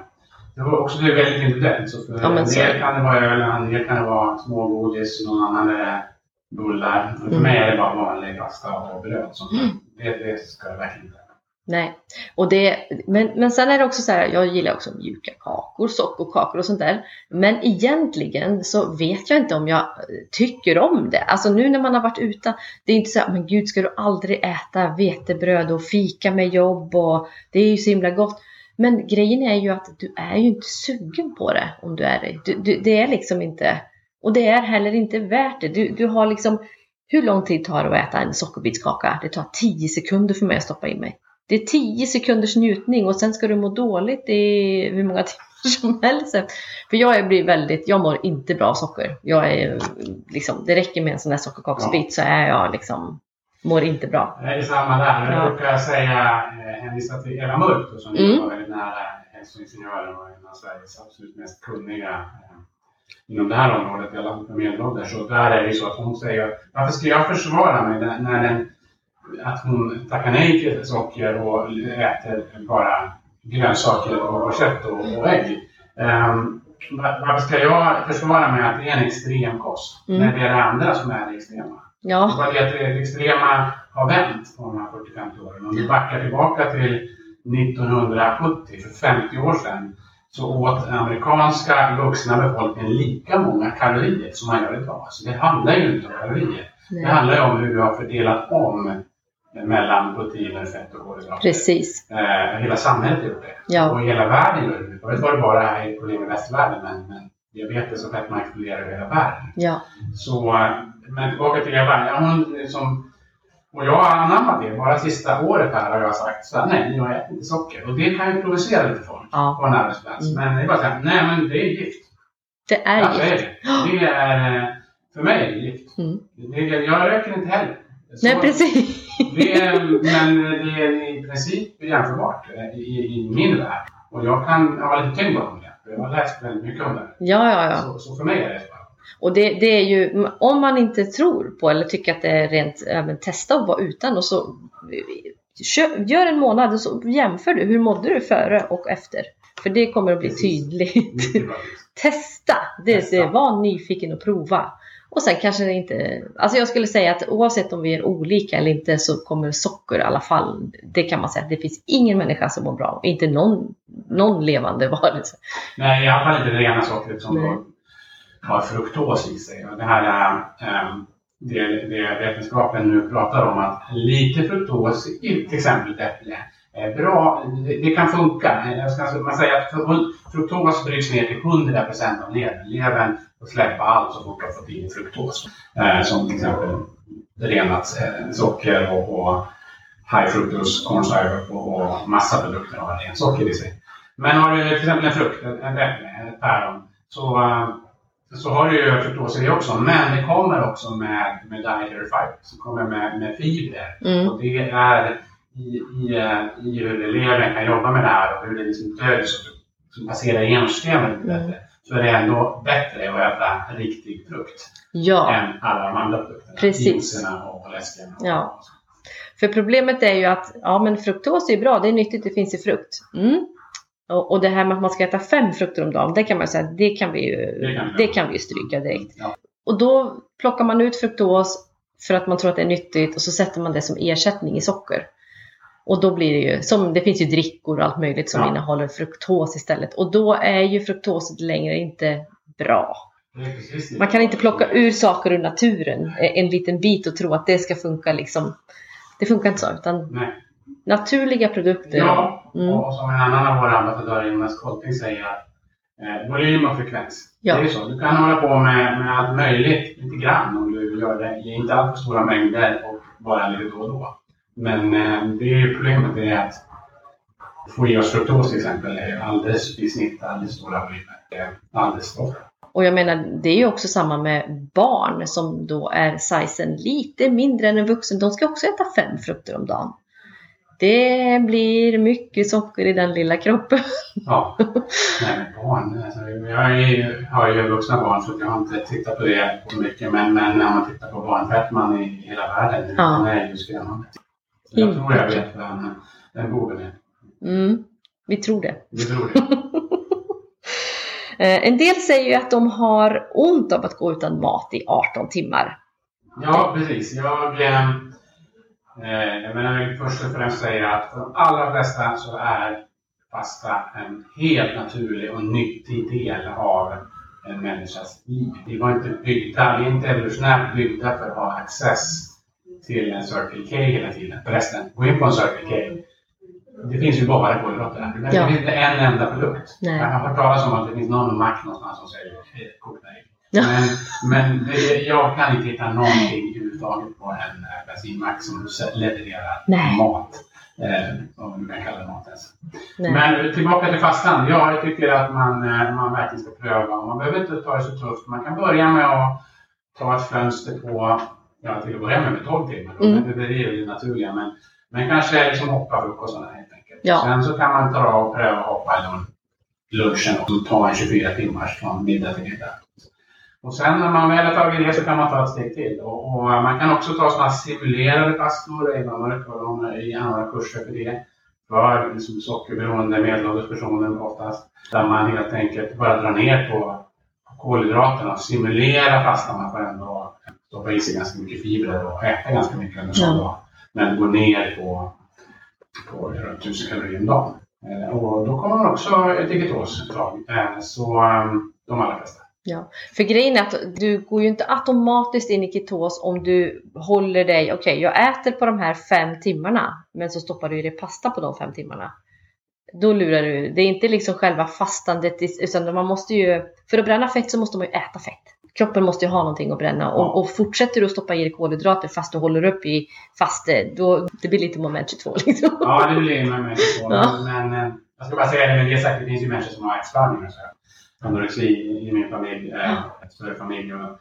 Speaker 2: det var också det är väldigt individuellt. Så för
Speaker 1: Ja, men
Speaker 2: en del kan det vara öl, en del kan det vara smågodis, någon annan är det bullar. För
Speaker 1: Mm.
Speaker 2: mig är det bara vanlig pasta och bröd. Som,
Speaker 1: Mm.
Speaker 2: det, det ska det verkligen inte.
Speaker 1: Nej. Och det, men, men sen är det också så här, jag gillar också mjuka kakor, sockerkakor och sånt där. Men egentligen så vet jag inte om jag eh, tycker om det. Alltså nu när man har varit utan, det är inte så här, men gud ska du aldrig äta vetebröd och fika med jobb och det är ju så himla gott. Men grejen är ju att du är ju inte sugen på det om du är det. Du, du, det är liksom inte, och det är heller inte värt det. Du, du har liksom, hur lång tid tar det att äta en sockerbitskaka? Det tar 10 sekunder för mig att stoppa in mig. Det är 10 sekunders njutning och sen ska du må dåligt i hur många [laughs] timmar som helst. För jag blir väldigt, jag mår inte bra av socker. Jag är liksom, det räcker med en sån där sockerkaksbit så är jag liksom, mår inte bra.
Speaker 2: Det är samma där.
Speaker 1: Ja.
Speaker 2: Jag brukar säga, eh, hänvisa till Eva Mörk som
Speaker 1: Mm.
Speaker 2: var väldigt nära hälsoingenjören och en av Sveriges absolut mest kunniga eh, inom det här området, i alla fall medelålders. Så där är det ju så att hon säger varför ska jag försvara mig när den, att hon tackar nej till socker och äter bara grönsaker och, kött och, och ägg. Um, varför ska jag försvara mig att det är en extrem kost
Speaker 1: Mm.
Speaker 2: när det är det andra som är det extrema? Det
Speaker 1: Ja,
Speaker 2: var det att det extrema har vänt på de här 40-50 åren. Om vi backar tillbaka till 1970, för 50 år sedan, så åt amerikanska vuxna befolkningen lika många kalorier som man gör idag. Så det handlar ju inte om kalorier. Det
Speaker 1: nej.
Speaker 2: handlar ju om hur vi har fördelat om mellan proteiner, fett och kolhydrater.
Speaker 1: precis.
Speaker 2: Eh, hela samhället har gjort det.
Speaker 1: Ja.
Speaker 2: Och hela världen gör det. Förut var det bara ett problem i västvärlden, men, men diabetes och fetma exploderar över hela världen.
Speaker 1: Ja,
Speaker 2: Så, men tillbaka till Eva. Ja, liksom, och jag har anammat det. Bara sista året här har jag sagt så här, nej, jag äter inte socker. Och det kan ju provocera lite folk
Speaker 1: Ja.
Speaker 2: på en arbetsplats.
Speaker 1: Mm.
Speaker 2: Men det är bara så här, nej men det är gift.
Speaker 1: det är
Speaker 2: Ja, det är
Speaker 1: gift.
Speaker 2: det. Det är, eh, för mig är det gift.
Speaker 1: Mm.
Speaker 2: Det, jag röker inte heller. Så-
Speaker 1: Nej, precis.
Speaker 2: det är, men det är i princip jämförbart eh, i, i min värld. Och jag kan ha lite tyngd bakom det. Jag har läst väldigt mycket om det.
Speaker 1: Ja, ja, ja.
Speaker 2: Så, så för mig är det så.
Speaker 1: Och det, det är ju, om man inte tror på eller tycker att det är rent, men testa att vara utan och så gör en månad och så jämför du. Hur mådde du före och efter? För det kommer att bli
Speaker 2: Precis.
Speaker 1: tydligt. [laughs] Testa! Det,
Speaker 2: Testa.
Speaker 1: det var nyfiken och prova. Och sen kanske det inte... Alltså jag skulle säga att oavsett om vi är olika eller inte så kommer socker i alla fall. Det kan man säga det finns ingen människa som mår bra. Inte någon, någon levande [laughs] varelse.
Speaker 2: Nej, i alla fall inte det rena sockret som
Speaker 1: Nej.
Speaker 2: har fruktos i sig. Det här är ehm, det, det vetenskapen nu pratar om att lite fruktos i till exempel ett äpple är bra. Det, det kan funka. Jag ska, man säger att fru- fruktos bryts ner till 100% av levern. Levern får släppa allt så fort de har fått in fruktos. Eh, som till exempel renat eh, socker och, och high fructose corn syrup och, och massa produkter har rent socker i sig. Men har du till exempel en frukt, ett ett äpple, ett päron, så, eh, så har du ju fruktos i det också. Men det kommer också med, med dietary fiber, som kommer med, med fibrer.
Speaker 1: Mm.
Speaker 2: Och det är i, i, i hur levern kan jobba med det här och hur det liksom så som passerar igenom systemet lite
Speaker 1: Mm.
Speaker 2: Så är det ändå bättre att äta riktig frukt
Speaker 1: Ja.
Speaker 2: än alla de andra produkterna.
Speaker 1: Precis.
Speaker 2: Och läsken. och-
Speaker 1: Ja. För problemet är ju att ja, men fruktos är bra, det är nyttigt, det finns i frukt. Mm. Och, och det här med att man ska äta fem frukter om dagen, det kan man säga, det kan vi ju,
Speaker 2: Det kan vi
Speaker 1: det kan vi ju stryka direkt.
Speaker 2: Ja.
Speaker 1: Och då plockar man ut fruktos för att man tror att det är nyttigt och så sätter man det som ersättning i socker. Och då blir det ju, som det finns ju drickor och allt möjligt som
Speaker 2: Ja.
Speaker 1: innehåller fruktos istället. Och då är ju fruktoset längre inte bra. Man kan inte plocka ur saker ur naturen, eh, en liten bit och tro att det ska funka liksom. Det funkar inte så, utan
Speaker 2: Nej.
Speaker 1: naturliga produkter.
Speaker 2: Ja,
Speaker 1: Mm.
Speaker 2: och som en annan av våra ambassadörer, Jonas Kolting, säger eh, volym och frekvens.
Speaker 1: Ja.
Speaker 2: Det är ju så. Du kan hålla på med, med allt möjligt lite grann om du gör det i inte alltför stora mängder och bara lite då och då. Men eh, det är ju problemet det är att fruktos till exempel är alldeles i snitt alldeles stora volymer. Alldeles ofta.
Speaker 1: Och jag menar, det är ju också samma med barn som då är sizen lite mindre än en vuxen. De ska också äta fem frukter om dagen. Det blir mycket socker i den lilla kroppen.
Speaker 2: Ja, nej barn. Alltså, jag är, har ju vuxna barn så jag har inte tittat på det så mycket. Men, men när man tittar på barnfetman i hela världen,
Speaker 1: Ja.
Speaker 2: den är ju skrämmande. Så Jag tror jag vet vem den boven är.
Speaker 1: Mm, vi tror det.
Speaker 2: Vi tror det. [laughs]
Speaker 1: Eh, En del säger ju att de har ont av att gå utan mat i 18 timmar.
Speaker 2: Ja, precis. Jag, eh, eh, jag menar, först och främst säga att för de allra flesta så är fasta en helt naturlig och nyttig del av en människas liv. Vi var inte byggda, vi är inte evolutionärt byggda för att ha access till en Circle K hela tiden. Förresten, gå in på en Circle K. Det finns ju bara kolhydrater där. Det
Speaker 1: Ja.
Speaker 2: finns inte en enda produkt.
Speaker 1: Nej.
Speaker 2: Jag har hört talas om att det finns någon mack någonstans som säger kokta ägg.
Speaker 1: Ja.
Speaker 2: Men, men det, jag kan inte hitta någonting överhuvudtaget på en eh, bensinmack som levererar
Speaker 1: Nej.
Speaker 2: mat. Eh, om du kan kalla det mat ens.
Speaker 1: Nej.
Speaker 2: Men tillbaka till fastan. Ja, jag tycker att man, eh, man verkligen ska pröva. Man behöver inte ta det så tufft. Man kan börja med att ta ett fönster på, ja till att börja med, med 12 timmar.
Speaker 1: Mm.
Speaker 2: Men det, det är ju naturliga. Men, men kanske liksom hoppa frukostarna helt enkelt.
Speaker 1: Ja.
Speaker 2: Sen så kan man ta och pröva att hoppa lun- lunchen och ta en 24 timmars från middag till middag. Och sen när man väl har tagit det så kan man ta ett steg till. Och, och man kan också ta sådana simulerade fastor. Ibland har i andra kurser för det. För liksom sockerberoende medelålders personer oftast. Där man helt enkelt bara drar ner på kolhydraterna och simulerar fastan. Man får ändå stoppa i sig ganska mycket fibrer och äta ganska mycket under sån
Speaker 1: Ja.
Speaker 2: dag. Men gå ner på, på runt 1000 kalorier om dagen. Eh, Och då kommer man också ett tag. Eh, Så eh, de allra flesta.
Speaker 1: För grejen är att du går ju inte automatiskt in i ketos om du håller dig, okej jag äter på de här fem timmarna, men så stoppar du i dig pasta på de fem timmarna. Då lurar du. Det är inte liksom själva fastandet, utan man måste ju, för att bränna fett så måste man ju äta fett. Kroppen måste ju ha någonting att bränna och, och fortsätter du att stoppa i dig kolhydrater fast du håller upp i faste, då det blir lite moment 22 [laughs] liksom.
Speaker 2: Ja, det blir mig så.
Speaker 1: Ja.
Speaker 2: Men, men eh, jag ska bara säga det med det sagt, det finns ju människor som har ätstörningar. Anorexi i min familj, eh, ett större familj. Och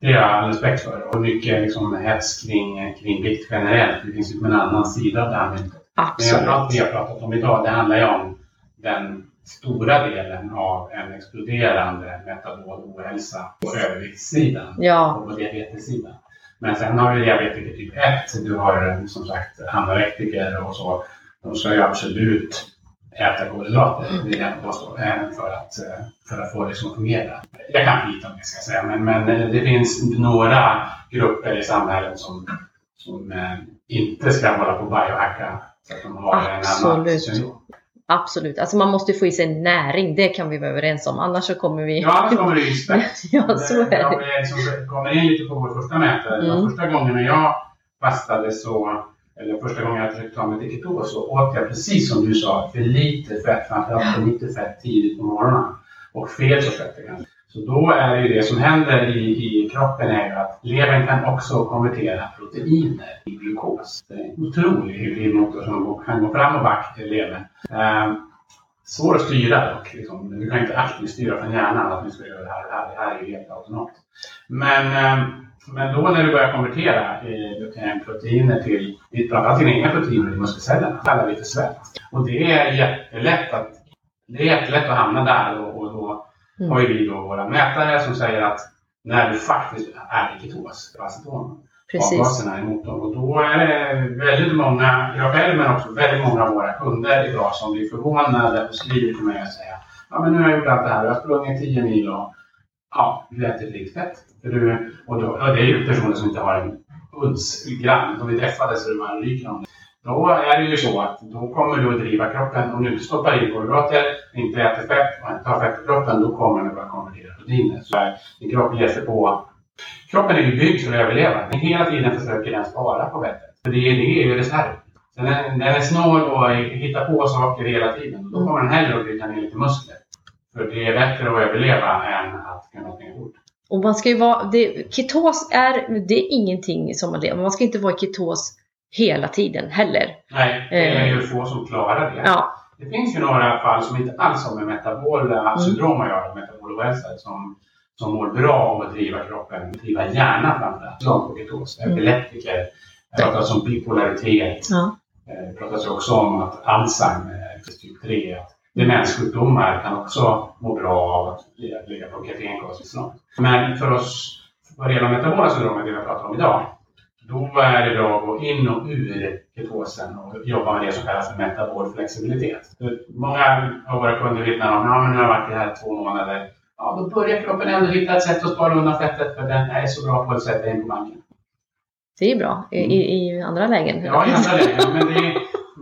Speaker 2: det har jag all respekt för. Och mycket liksom, hets kring, kring vikt generellt. Det finns ju en annan sida av det här myntet. Men jag,
Speaker 1: Absolut.
Speaker 2: allt vi har pratat om idag, det handlar ju om den stora delen av en exploderande metabol ohälsa på överviktssidan
Speaker 1: Ja,
Speaker 2: och på diabetessidan. Men sen har du diabetiker typ 1, du har som sagt anorektiker och så. De ska ju absolut äta kolhydrater, vill jag påstå, för att, eh, för att få det som att fungera. Jag kan skita om det ska jag säga, men, men eh, det finns några grupper i samhället som, som eh, inte ska hålla på och biohacka så att de har en annan
Speaker 1: Absolut. Alltså man måste få i sig näring, det kan vi vara överens om. Annars så kommer vi...
Speaker 2: Ja, annars kommer det ju spett. [laughs]
Speaker 1: ja, så är
Speaker 2: Om
Speaker 1: det.
Speaker 2: vi liksom kommer in lite på vår första mätare.
Speaker 1: Mm.
Speaker 2: De första gångerna jag fastade så, eller första gången jag försökte ta mig till ketos så åt jag precis som du sa, för lite fett, framförallt för lite fett tidigt på morgonen. Och fel sorts fett kanske. Så då är det ju det som händer i, i kroppen är ju att levern kan också konvertera proteiner i glukos. Det är en otrolig hybridmotor som kan gå fram och back till levern. Eh, svår att styra dock. Liksom. Du kan inte aktivt styra från hjärnan att nu ska göra det här, det här, det här är ju helt autonomt. Men, eh, men då när du börjar konvertera eh, proteiner till, framförallt till egna proteiner i muskelcellerna, kallar vi för svält. Och det är jättelätt att, det är jättelätt att hamna där och, och då
Speaker 1: Mm.
Speaker 2: har ju vi då våra mätare som säger att när du faktiskt är i ketos, aceton,
Speaker 1: Precis.
Speaker 2: avgaserna i motorn. Och då är det väldigt många, jag själv men också väldigt många av våra kunder idag som blir förvånade och skriver till mig och säger Ja men nu har jag gjort allt det här, jag har sprungit 10 mil och ja, du äter lite fett. För du, och, då, och det är ju personer som inte har en uns grann, de är träffade så det bara ryker om det. Då är det ju så att då kommer du att driva kroppen, om du inte stoppar i kolhydrater, inte äter fett och inte tar fett i kroppen, då kommer den att börja konvertera proteiner. Så här, din kropp ger sig på Kroppen är ju byggd för att överleva. Den hela tiden försöker den spara på fettet. För det det är ju reserv. Den är, den är snål och hittar på saker hela tiden. Då kommer den hellre att bryta ner lite muskler. För det är bättre att överleva än att kunna springa fort.
Speaker 1: Och man ska ju vara, det, ketos är, det är ingenting som man lever, man ska inte vara i ketos hela tiden heller.
Speaker 2: Nej, det är ju få som klarar det.
Speaker 1: Ja,
Speaker 2: Det finns ju några fall som inte alls har med metabola syndrom att göra, metabol ohälsa, som, som mår bra av att driva kroppen, driva hjärnan framförallt, som på ketos.
Speaker 1: Mm.
Speaker 2: Epileptiker, det pratas om bipolaritet,
Speaker 1: ja,
Speaker 2: Eh, Det pratas ju också om att Alzheimer, typ 3, att demenssjukdomar kan också må bra av att ligga- på snart. Men för oss, vad det gäller metabola syndromet, det vi pratar om idag, då är det att gå in och ur ketosen och jobba med det som kallas metabol flexibilitet. Många av våra kunder vittnar om, ja men nu har jag varit i det här två månader. Ja, då börjar kroppen ändå hitta ett sätt att spara undan fettet för den är så bra på att sätta in på banken.
Speaker 1: det är bra i, i, i andra lägen.
Speaker 2: Ja, i andra lägen. Men det är,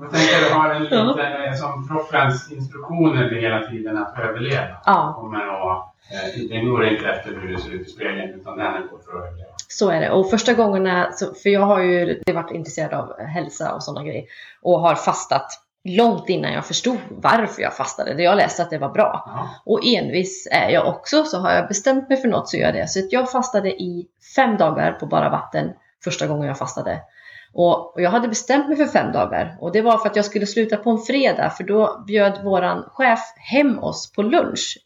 Speaker 2: jag tänker att du har en liten, som kroppens instruktioner blir hela tiden att överleva.
Speaker 1: Ja,
Speaker 2: Kommer att, eh, den går inte efter hur det ser ut i spegeln, utan den går för att överleva.
Speaker 1: Så är det. Och första gångerna, för jag har ju varit intresserad av hälsa och sådana grejer och har fastat långt innan jag förstod varför jag fastade. Jag läste att det var bra.
Speaker 2: Ja.
Speaker 1: Och envis är jag också, så har jag bestämt mig för något så gör jag det. Så jag fastade i fem dagar på bara vatten första gången jag fastade. Och, och jag hade bestämt mig för fem dagar och det var för att jag skulle sluta på en fredag för då bjöd våran chef hem oss på lunch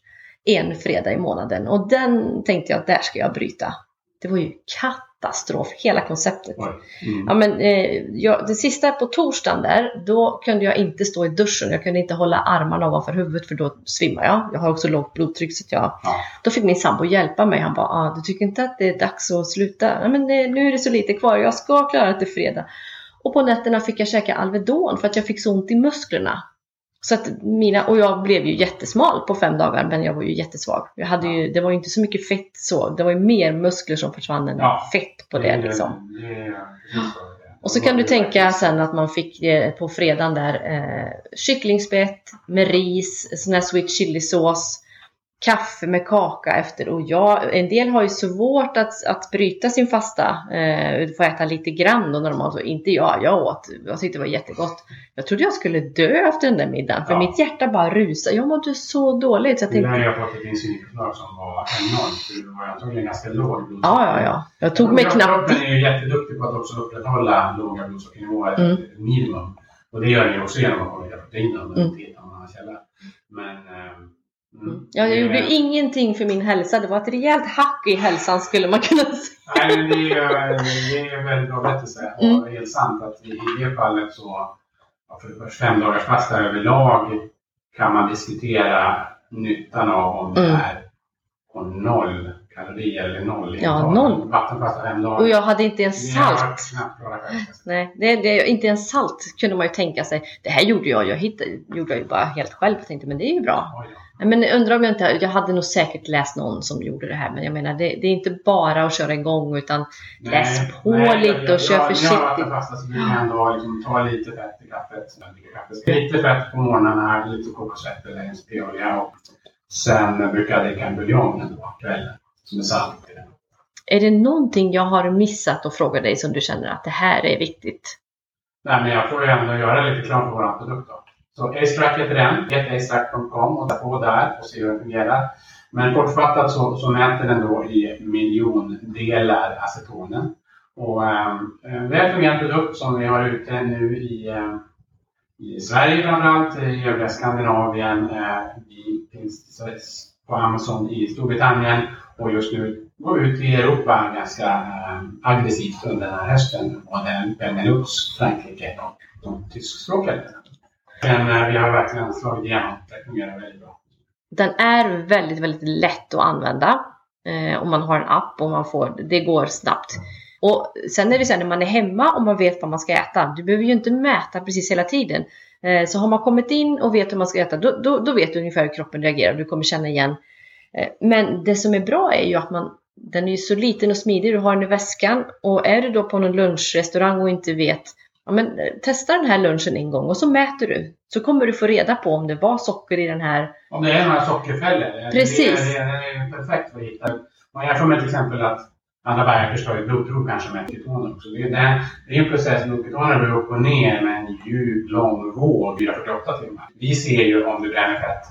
Speaker 1: en fredag i månaden och den tänkte jag att där ska jag bryta. Det var ju katastrof, hela konceptet.
Speaker 2: Mm.
Speaker 1: Ja, men, eh, jag, det sista på torsdagen där, då kunde jag inte stå i duschen. Jag kunde inte hålla armarna ovanför huvudet för då svimmar jag. Jag har också lågt blodtryck så jag...
Speaker 2: Ja.
Speaker 1: Då fick min sambo hjälpa mig. Han bara, ah, du tycker inte att det är dags att sluta? Ja, men eh, nu är det så lite kvar, jag ska klara det till fredag. Och på nätterna fick jag käka Alvedon för att jag fick så ont i musklerna. Så att mina, och jag blev ju jättesmal på fem dagar men jag var ju jättesvag. Jag hade ju, det var ju inte så mycket fett så, det var ju mer muskler som försvann än
Speaker 2: Ja.
Speaker 1: fett på det liksom.
Speaker 2: Det är.
Speaker 1: Och så kan du tänka sen att man fick eh, på fredagen där eh, kycklingspett med ris, sån här sweet chili-sås, kaffe med kaka efter. Och jag, en del har ju svårt att, att bryta sin fasta. Eh, får äta lite grann då normalt. Och inte jag. Jag åt. Jag tyckte det var jättegott. Jag trodde jag skulle dö efter den där middagen. För
Speaker 2: Ja.
Speaker 1: mitt hjärta bara rusade. Jag mådde så dåligt. Så jag
Speaker 2: Det
Speaker 1: tänkte,
Speaker 2: har jag fått ett insulinpåslag som var enormt. för Du var antagligen ganska låg
Speaker 1: ja, ja, ja. Jag tog mig knappt
Speaker 2: Kroppen är ju jätteduktig på att också upprätthålla låga blodsockernivåer,
Speaker 1: Mm.
Speaker 2: minimum. Och det gör den ju också genom att hålla protein under
Speaker 1: Mm.
Speaker 2: annan källa. Men... ehm,
Speaker 1: Mm. Ja, jag gjorde ingenting för min hälsa. Det var ett rejält hack i hälsan skulle man kunna säga.
Speaker 2: Nej, men det är, ju- det är väldigt bra berättelse. Och
Speaker 1: Mm.
Speaker 2: helt sant att i det fallet så, ja, för fem dagars fasta överlag kan man diskutera nyttan av om det
Speaker 1: Mm.
Speaker 2: är på noll kalorier eller noll
Speaker 1: Ja, noll.
Speaker 2: Vattenfasta fem dagar.
Speaker 1: Och jag hade inte ens salt. Nej, det, det, inte ens salt kunde man ju tänka sig. Det här gjorde jag, jag hittade, gjorde jag ju bara helt själv. Jag tänkte, men det är ju bra.
Speaker 2: Oj då.
Speaker 1: Men jag undrar om jag inte, jag hade nog säkert läst någon som gjorde det här. Men jag menar, det, det är inte bara att köra igång utan Läs
Speaker 2: Nej,
Speaker 1: på
Speaker 2: nej,
Speaker 1: lite och
Speaker 2: jag-
Speaker 1: kör
Speaker 2: jag-
Speaker 1: försiktigt.
Speaker 2: När jag vattenfasta så brukar jag ändå liksom ta lite fett i kaffet. kaffe. Lite fett på morgnarna, lite kokosfett eller en olja och sen brukar jag dricka en buljong på kvällen som är salt i den.
Speaker 1: är det någonting jag har missat att fråga dig som du känner att det här är viktigt?
Speaker 2: Nej, men jag får ju ändå göra lite reklam för vår produkt då. Så Acetrack heter den. Get acetrack.com och ta på där och se hur den fungerar. Men kortfattat så, så mäter den då i miljondelar acetonen. Och ähm, en väl fungerande produkt som vi har ute nu i, ehm, i Sverige framförallt, i övriga Skandinavien, äh, i, finns på Amazon i Storbritannien och just nu går vi ut i Europa ganska ehm, aggressivt under den här hösten. Både Benelux, Frankrike och de tyskspråkiga länderna. Men eh, vi har verkligen slagit igenom. Det fungerar väldigt bra.
Speaker 1: Den är väldigt, väldigt lätt att använda. Eh, om man har en app och man får, det går snabbt. Och sen är det så här när man är hemma och man vet vad man ska äta. Du behöver ju inte mäta precis hela tiden. Eh, så har man kommit in och vet hur man ska äta, då, då, då vet du ungefär hur kroppen reagerar. Du kommer känna igen. Eh, men det som är bra är ju att man, den är ju så liten och smidig. Du har den i väskan. Och är du då på någon lunchrestaurang och inte vet, ja men eh, testa den här lunchen en gång och så mäter du. Så kommer du få reda på om det var socker i den här
Speaker 2: Om det är några sockerfällor.
Speaker 1: Precis.
Speaker 2: Det, det, det är perfekt för att hitta. Man jämför med till exempel att Anna Bergers tar ju blodprov kanske med ketoner också. Det är, det, är en process. Blodketoner går upp och ner med en djup, lång våg, 448 timmar. Vi ser ju om du bränner fett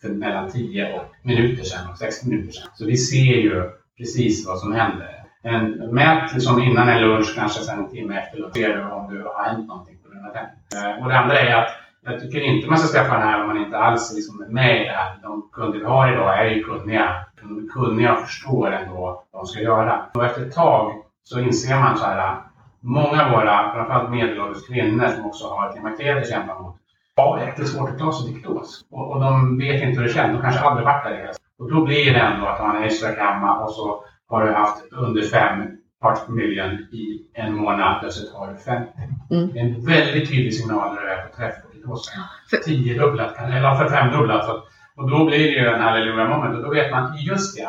Speaker 2: för mellan 10 och minuter sedan och 60 minuter sedan. Så vi ser ju precis vad som händer. En mät liksom innan en lunch, kanske sen en timme efter lunch, ser du om du har hänt någonting på grund av det. Eh, Och det andra är att jag tycker inte man ska skaffa den här om man inte alls liksom är med i det här. De kunder vi har idag är ju kunniga. De kunniga och förstår ändå vad de ska göra. Och efter ett tag så inser man så här. Eh, många av våra, framförallt medelålders kvinnor som också har klimakteriet att kämpa mot, har jättesvårt att ta sig diktos. Och, och de vet inte hur det känns. De kanske aldrig varit där i Och då blir det ändå att man är i hemma och så har du haft under fem parts per million i en månad, plötsligt har du 50.
Speaker 1: Mm.
Speaker 2: Det är en väldigt tydlig signal när du är på träff på ketosen.
Speaker 1: för-
Speaker 2: Tiodubblat, eller för femdubblat. Och då blir det ju en halleluja moment och då vet man, just det,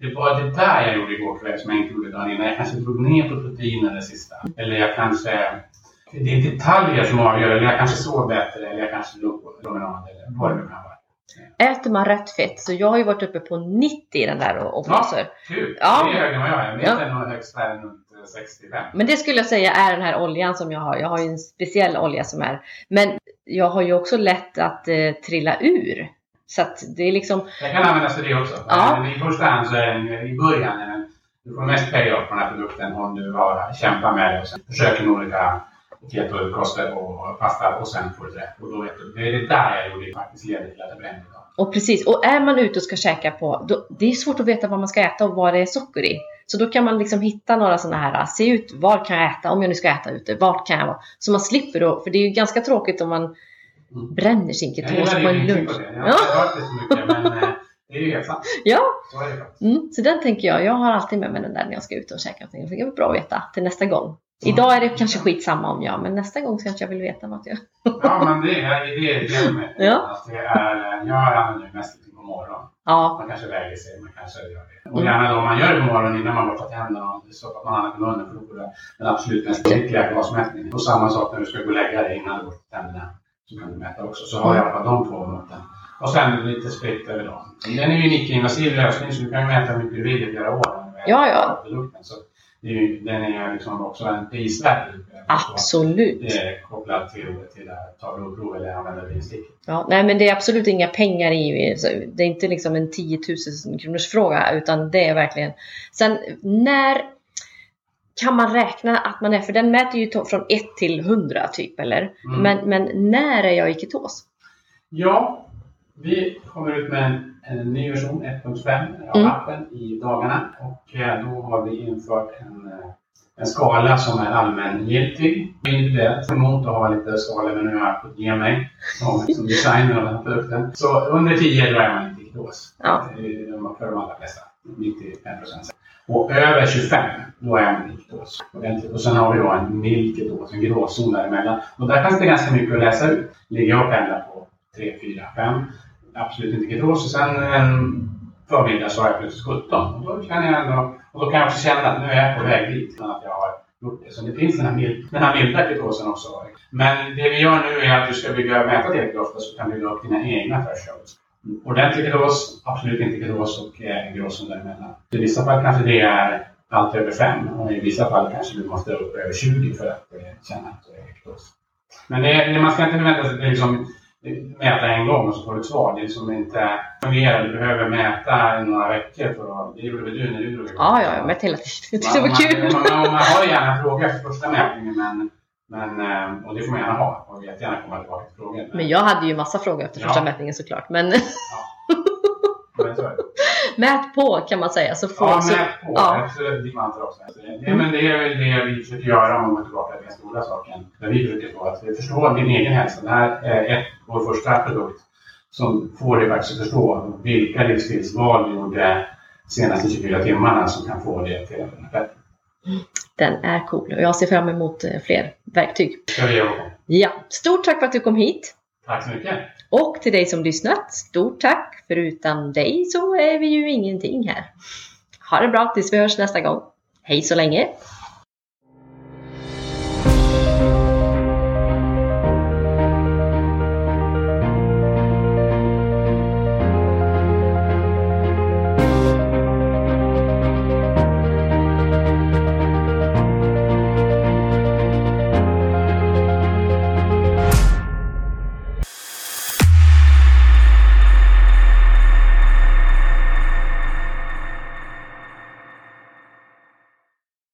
Speaker 2: det var det där jag gjorde igår kväll som jag inte gjorde dagen innan. Jag kanske drog ner på proteinen det sista. Eller jag kanske, det är detaljer som avgör, eller jag kanske sov bättre, eller jag kanske låg på promenad, eller vad det nu kan.
Speaker 1: Äter man rätt fett, så jag har ju varit uppe på 90 i den där och, och
Speaker 2: Ja.
Speaker 1: blåser.
Speaker 2: Kul!
Speaker 1: Ja.
Speaker 2: Det är högre än vad jag är. Mitt
Speaker 1: Ja.
Speaker 2: är nog högst där runt eh, 65.
Speaker 1: Men det skulle jag säga är den här oljan som jag har. Jag har ju en speciell olja som är. Men jag har ju också lätt att eh, trilla ur. Så att det är liksom,
Speaker 2: Jag kan användas för det också.
Speaker 1: Ja.
Speaker 2: Men i första hand så är den, i början du får mest payoff på den här produkten om du har kämpat med det och sen försöker med olika ketokoster och pasta och sen får rätt. Och då vet du, det är det där jag gjorde faktiskt leder till att det brände.
Speaker 1: Och precis, och är man ute och ska käka på, då, det är svårt att veta vad man ska äta och vad det är socker i. Så då kan man liksom hitta några sådana här, se ut, var kan jag äta om jag nu ska äta ute, vart kan jag vara? Så man slipper då, för det är ju ganska tråkigt om man mm. bränner sin ketos på en lunch.
Speaker 2: Jag har inte hört det så mycket, men eh, det är ju helt sant.
Speaker 1: Ja. Så är det mm, Så den tänker jag, jag har alltid med mig den där när jag ska ut och käka någonting. Det är bra att veta till nästa gång. Idag är det kanske skitsamma om jag, men nästa gång kanske jag vill veta vad jag
Speaker 2: Ja, men det är det, är det med. Ja. Att det är, jag använder mest på morgonen. Ja. Man kanske väger sig, man kanske gör det. Och gärna då man gör det på morgonen innan man borstar tänderna och så att man i munnen för får du den absolut mest riktiga gasmätningen. Och samma sak när du ska gå och lägga dig innan du borstar tänderna. Så kan du mäta också. Så har jag i alla fall de två måtten. Och sen lite spritt över dagen. Den är ju en icke-invasiv lösning så du kan mäta hur mycket du vill i flera år.
Speaker 1: Ja, ja.
Speaker 2: Så den är liksom också en prisvärd
Speaker 1: Absolut.
Speaker 2: Det är kopplat till, till att ta blodprov eller använda bestick.
Speaker 1: Ja, nej, men det är absolut inga pengar i. Det är inte liksom en 10 000 kronors fråga utan det är verkligen. Sen när kan man räkna att man är, för den mäter ju från 1 till 100 typ eller? Mm. Men, men när är jag i ketos?
Speaker 2: Ja, vi kommer ut med en, en ny version, 1.5 av mm. appen i dagarna och eh, då har vi infört en, eh, en skala som är allmängiltig. Individuellt emot att ha lite skala men nu har jag fått ge mig som, som designer av den här produkten. Så under 10 då är man inte ketos. Ja. För de allra flesta. 95 procent. Och över 25, då är man i ketos. Och sen har vi då en mild ketos, en gråzon däremellan. Och där finns det ganska mycket att läsa ut. Ligger jag och pendlar på 3, 4, 5 absolut inte ketos. Och sen en förmiddag så har jag plötsligt 17. Och då, kan jag ändå, och då kan jag också känna att nu är jag på väg dit att jag har gjort det. Så det finns den här, mild, den här milda ketosen också. Men det vi gör nu är att du ska bygga, mäta tillräckligt ofta så kan du bygga upp dina egna thresholds. Ordentlig ketos, absolut inte ketos och eh, gråzon däremellan. I vissa fall kanske det är allt över 5 och i vissa fall kanske du måste upp över 20 för att eh, känna att du är ketos. Men det, man ska inte förvänta sig liksom, mäta en gång och så får du ett svar. Det är som inte fungerar. Du behöver mäta i några veckor för att... Det gjorde väl du när du drog igång?
Speaker 1: Ja, ja, jag mätte hela tiden. Det var kul.
Speaker 2: Man, man, man, man har gärna [laughs] frågor efter första mätningen men men, eh, och det får man gärna ha och jättegärna komma tillbaka till frågor.
Speaker 1: Men, men jag hade ju massa frågor efter första ja. mätningen såklart. Men... Ja. [laughs] Mät på kan man säga. Så
Speaker 2: får, ja, så, mät på. Ja. Det också. Det, men det är väl det vi försöker göra om man går tillbaka till den stora saken. Där vi försöker få att förstå din egen hälsa. Det här är ett, vår första produkt som får dig faktiskt att förstå vilka livsstilsval du gjorde senaste 24 timmarna som kan få det till att bättre.
Speaker 1: Den är cool och jag ser fram emot eh, fler verktyg.
Speaker 2: Ja,
Speaker 1: ja. Stort tack för att du kom hit.
Speaker 2: Tack så mycket.
Speaker 1: Och till dig som lyssnat, stort tack! För utan dig så är vi ju ingenting här. Ha det bra tills vi hörs nästa gång. Hej så länge!